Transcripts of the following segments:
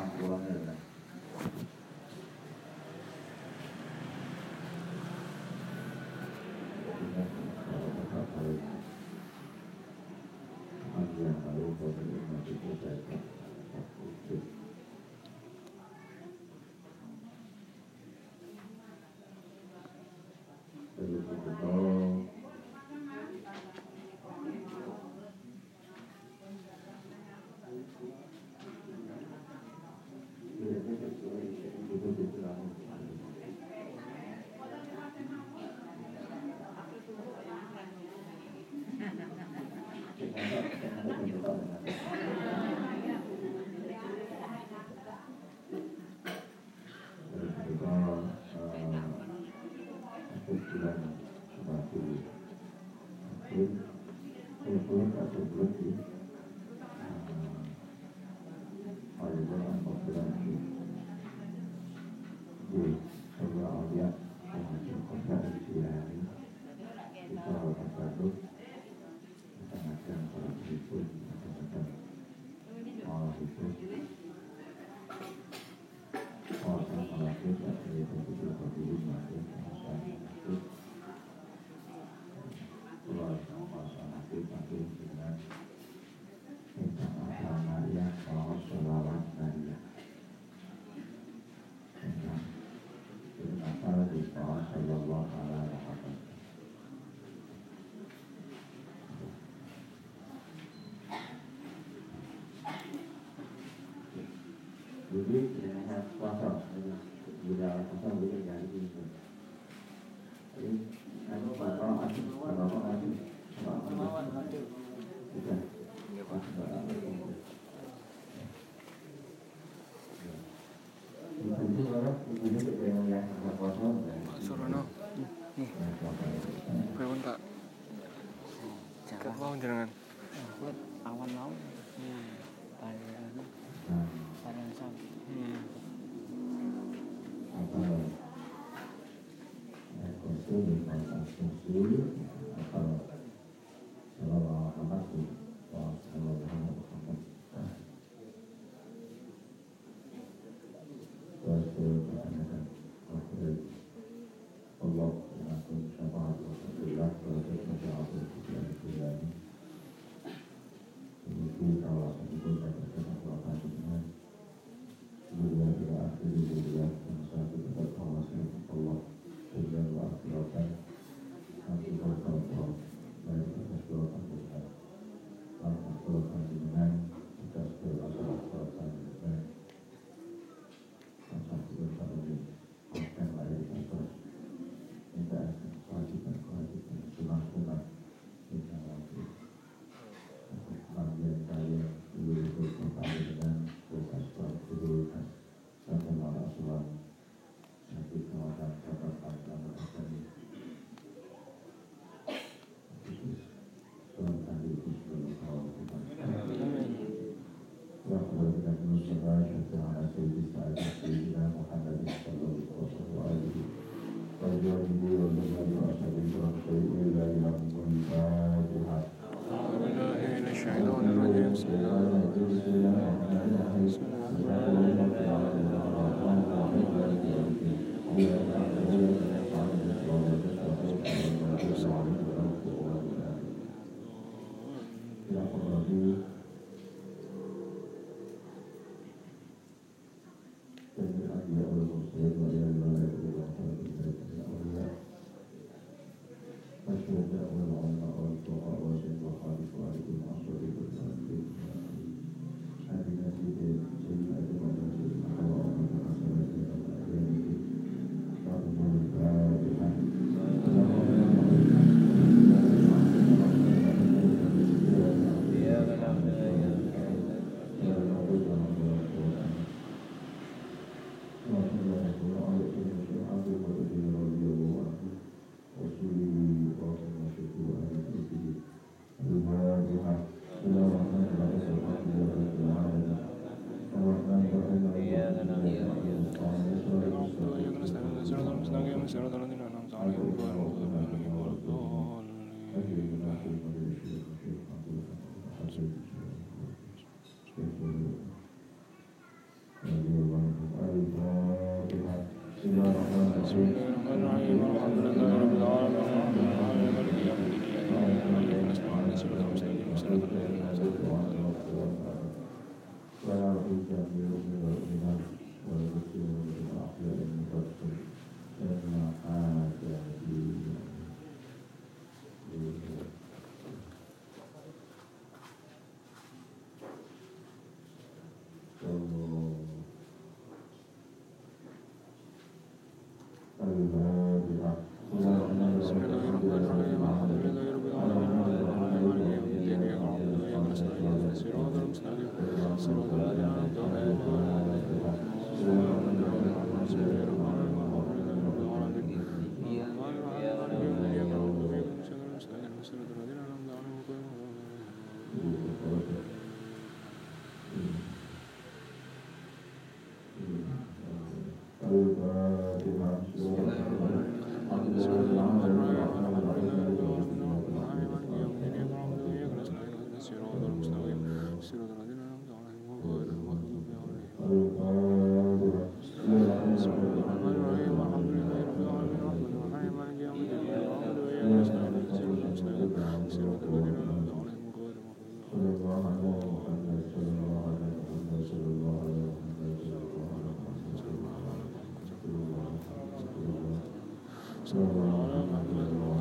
我多了，那个。kuasa bila kuasa boleh jadi itu jadi anu bapak masih bapak masih bapak masih bukan suruh nih awan laut. Hmm. Hmm atau rekonstruksi rekonstruksi atau selama apa sih So,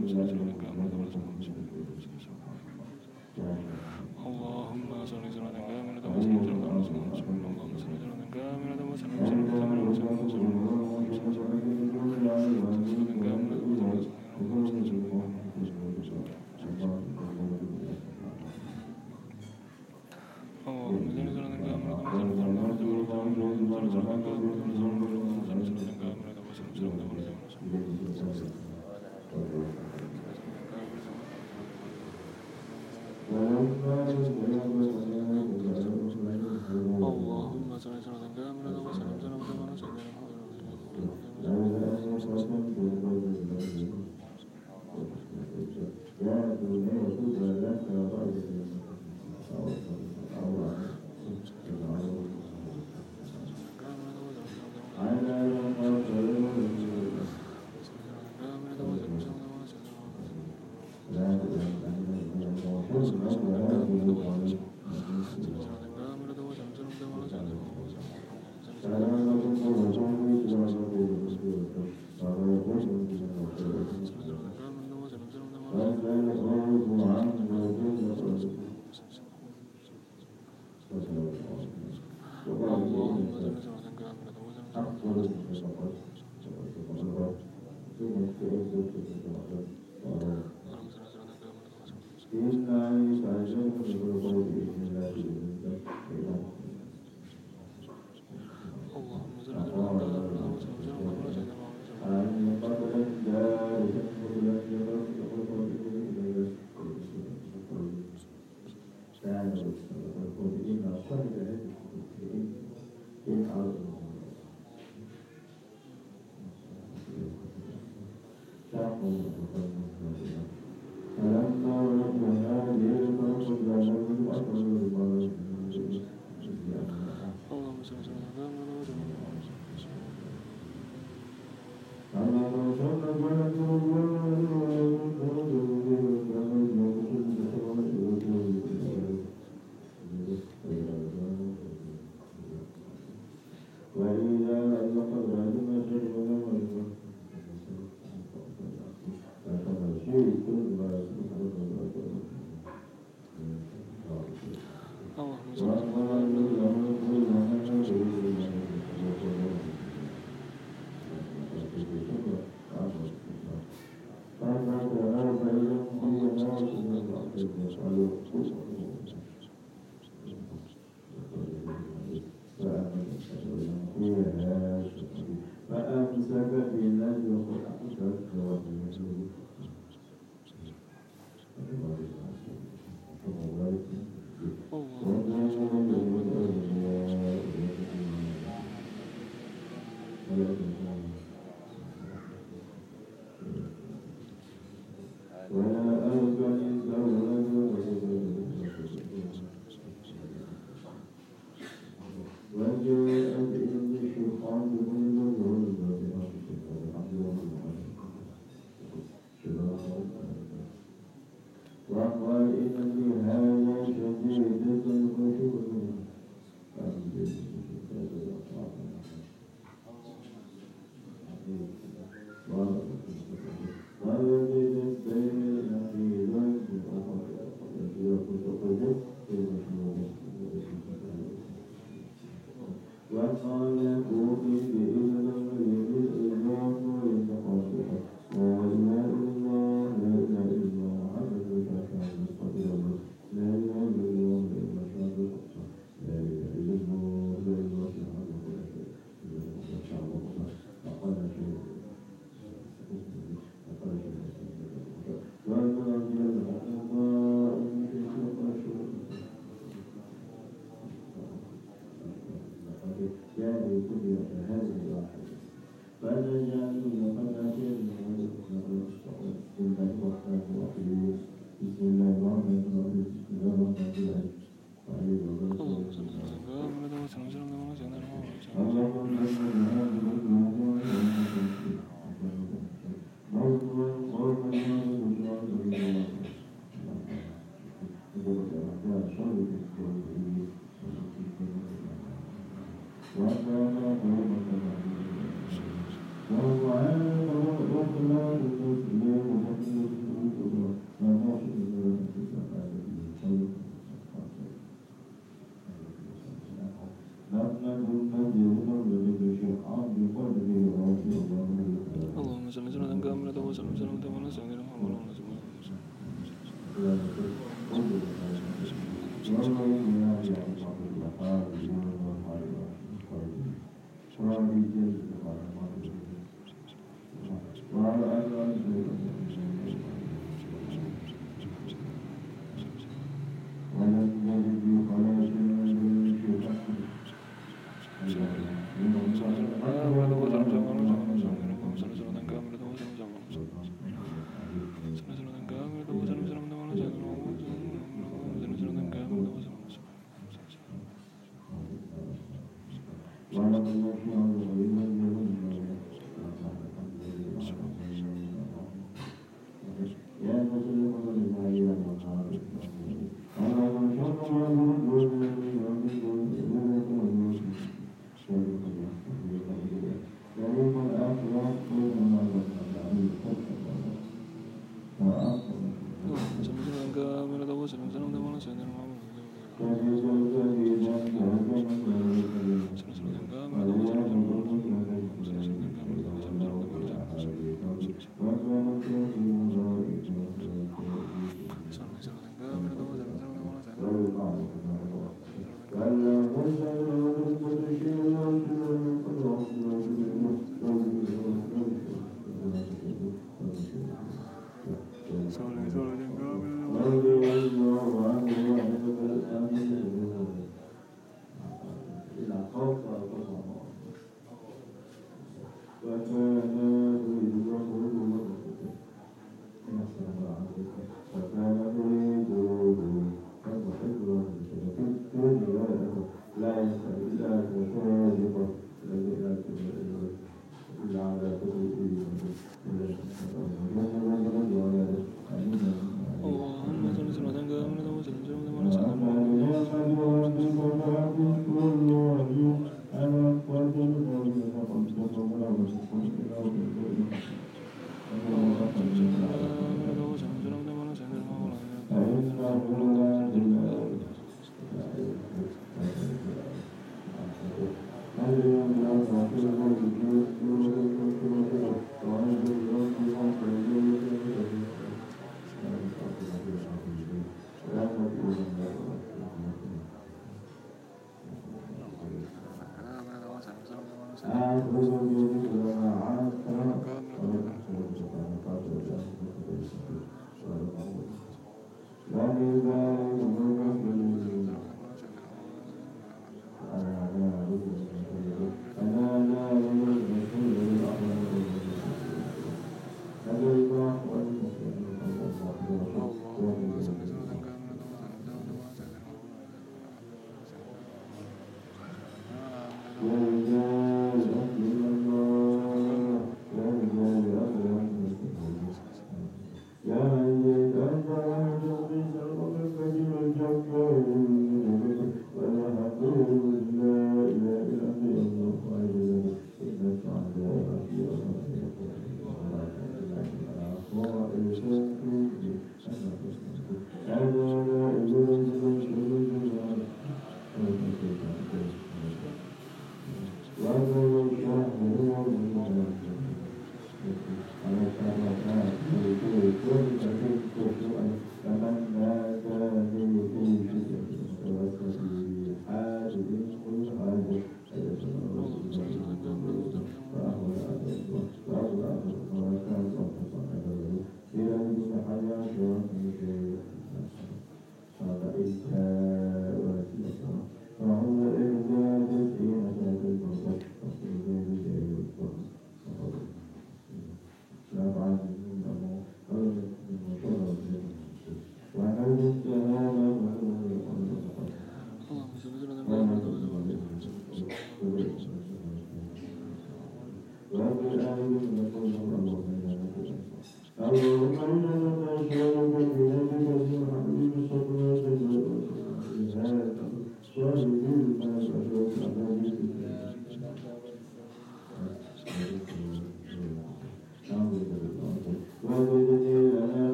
음식을 먹는 게 아마도 그렇지 않을지 모르겠어요.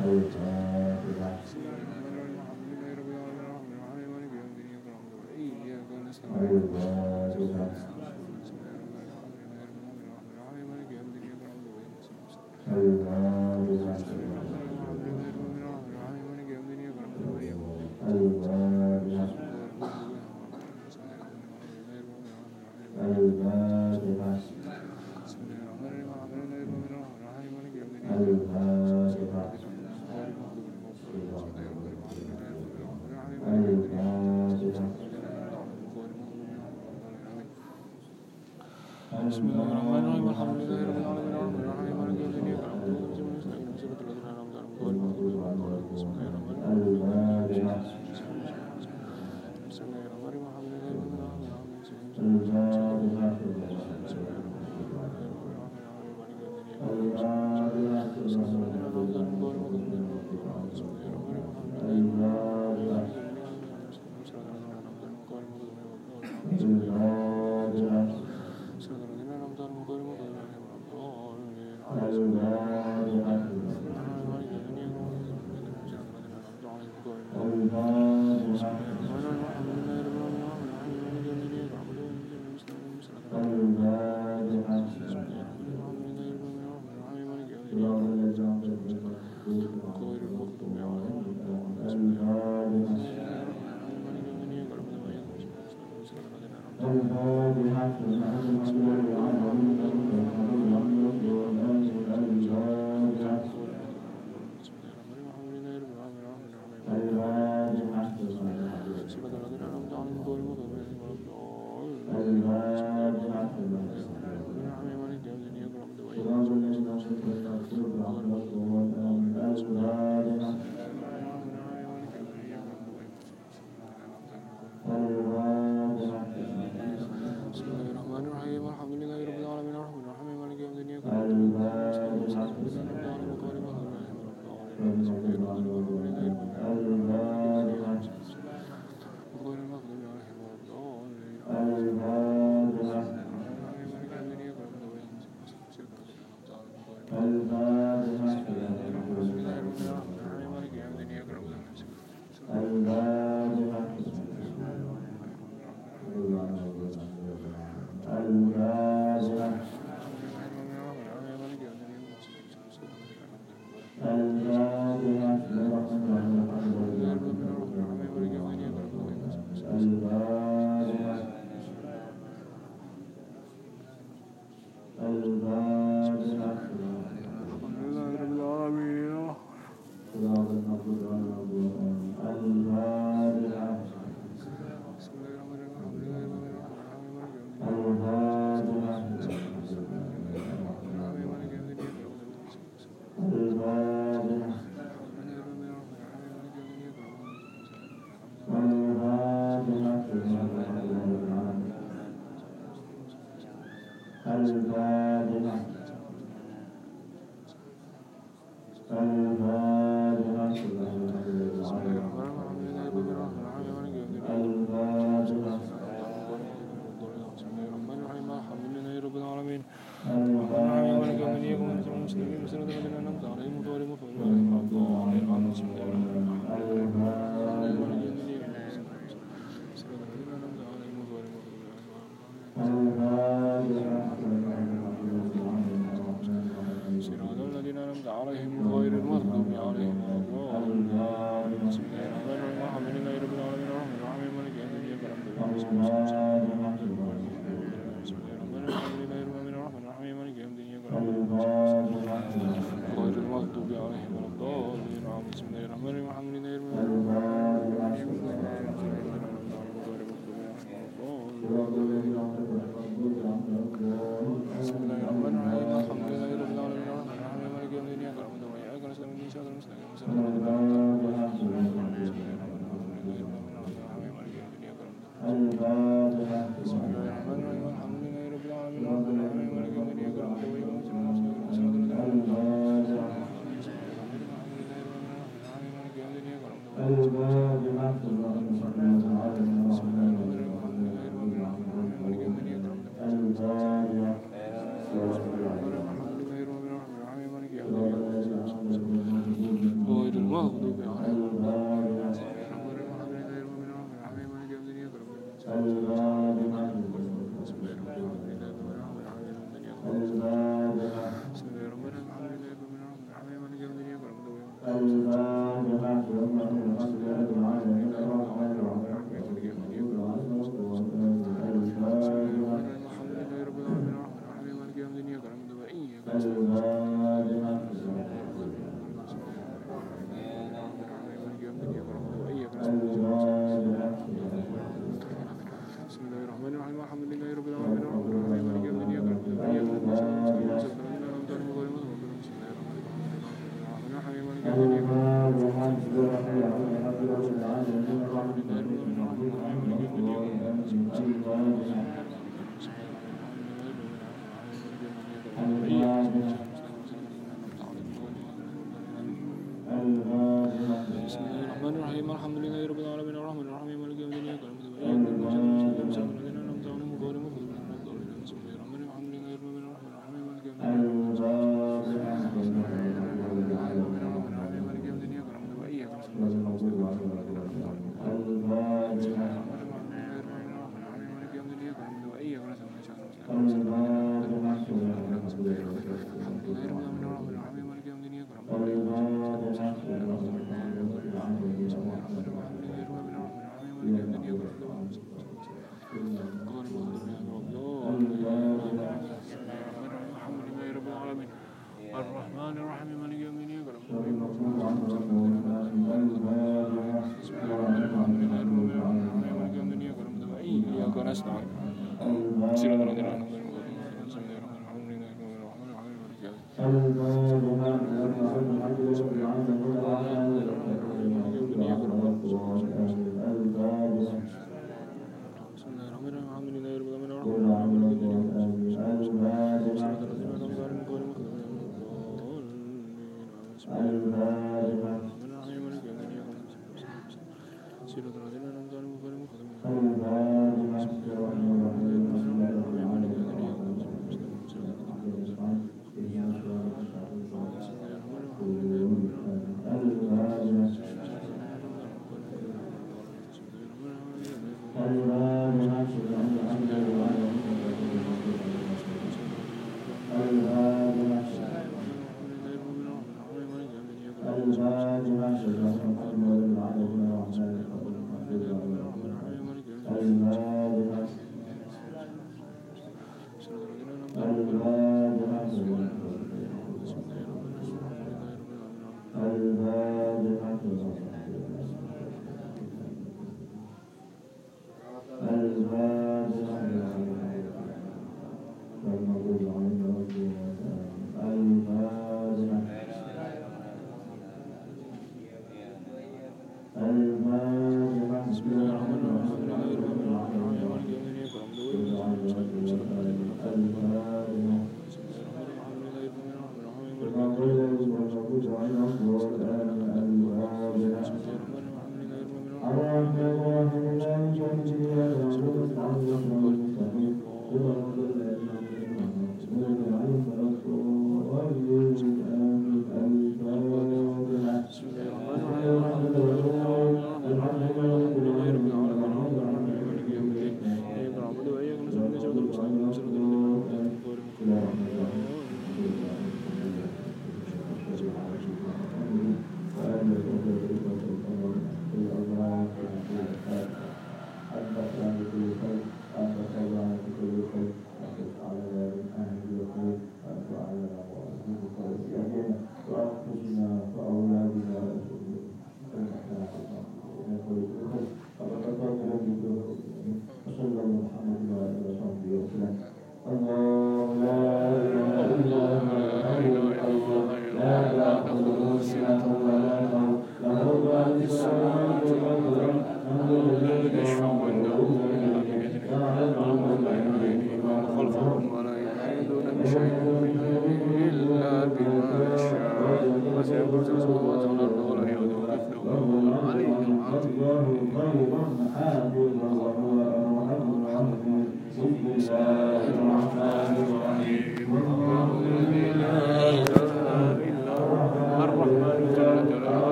Thank you. from the Lord.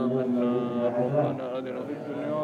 嗯。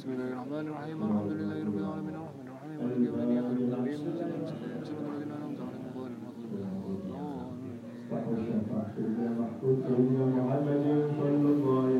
بسم الله الرحمن الرحيم الحمد لله رب العالمين الرحمن الرحيم مالك يوم الدين اياك نعبد واياك نستعين صراط الذين انعمت عليهم غير المغضوب عليهم ولا الضالين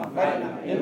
もら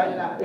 la ilaha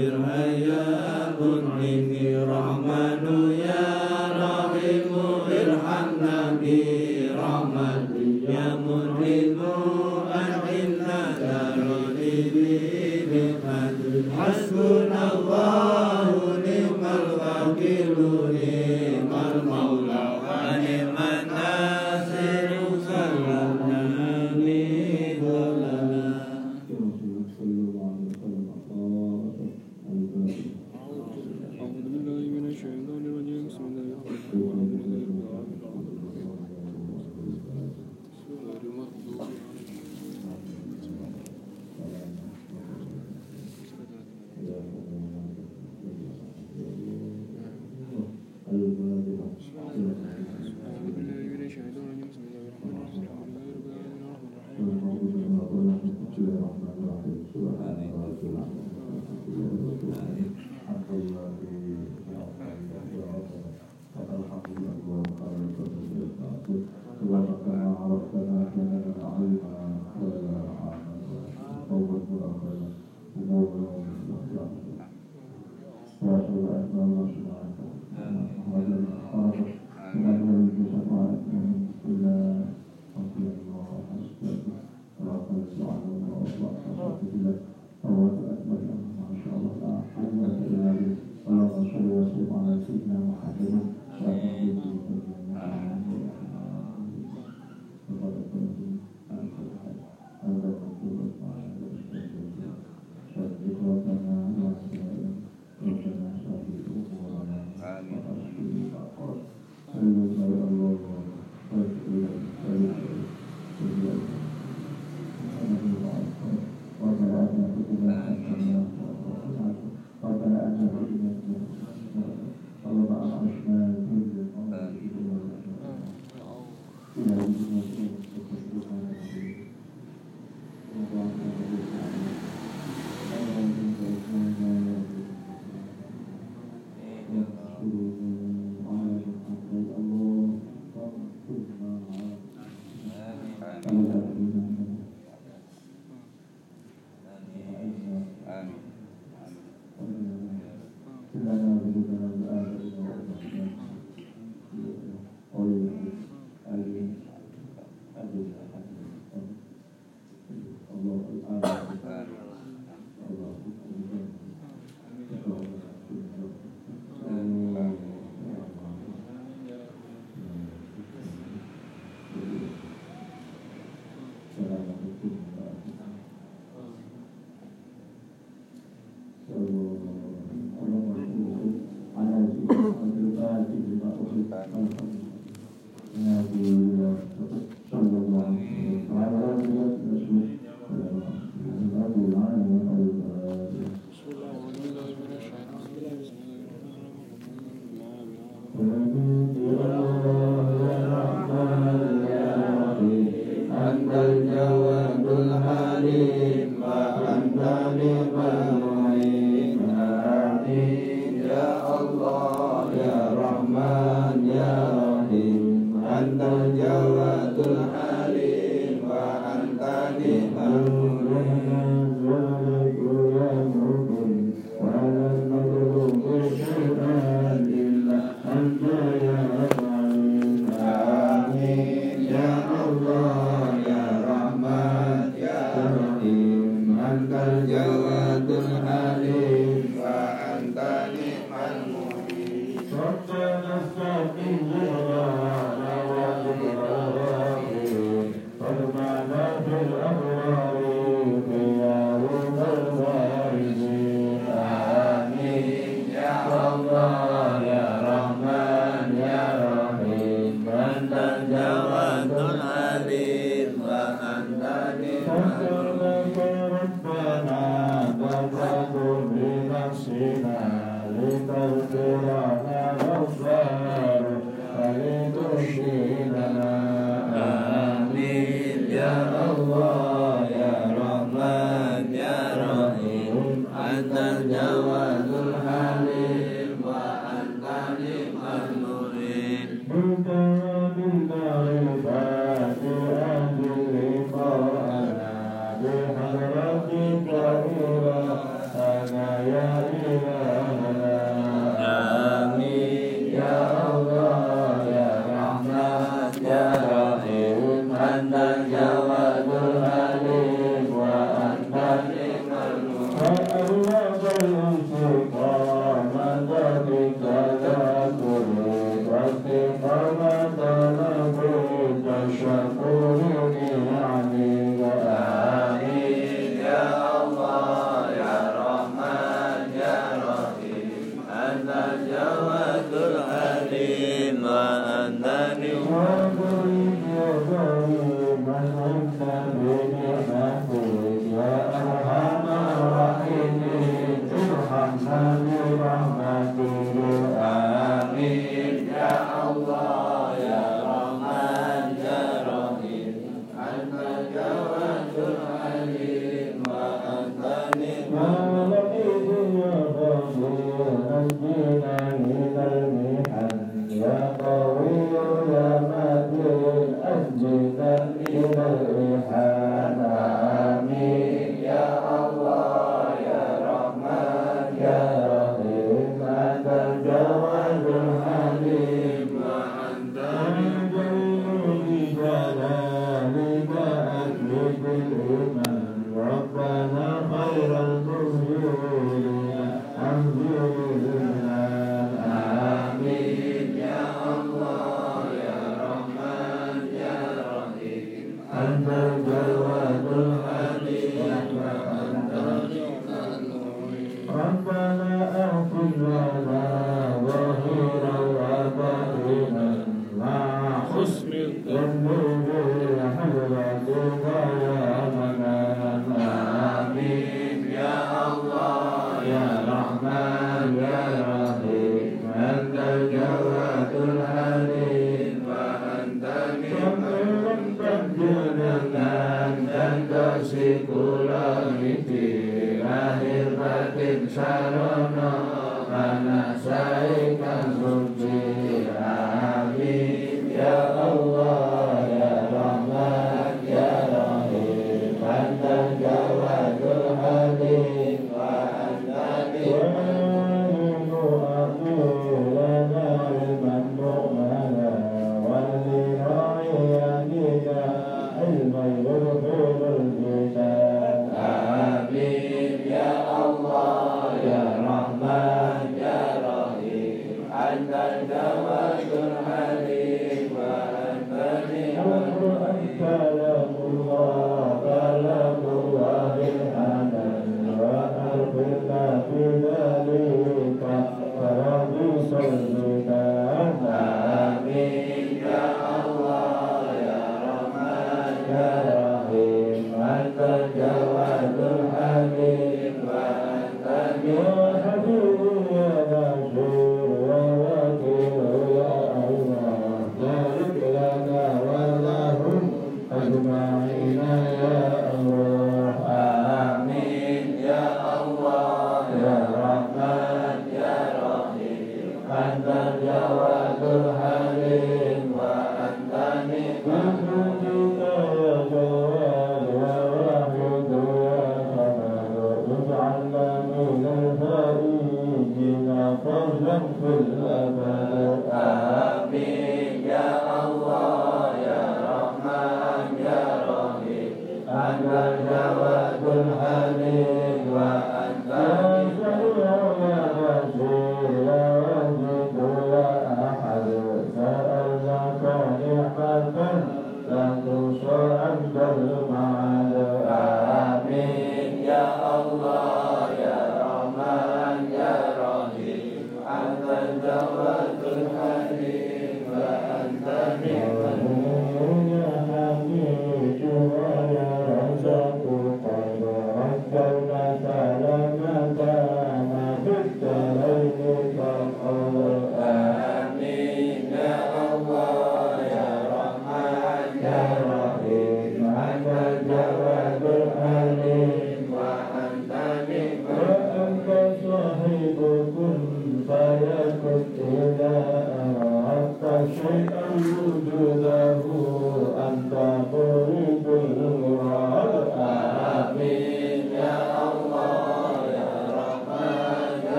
فاغفر هيا منعم Amen.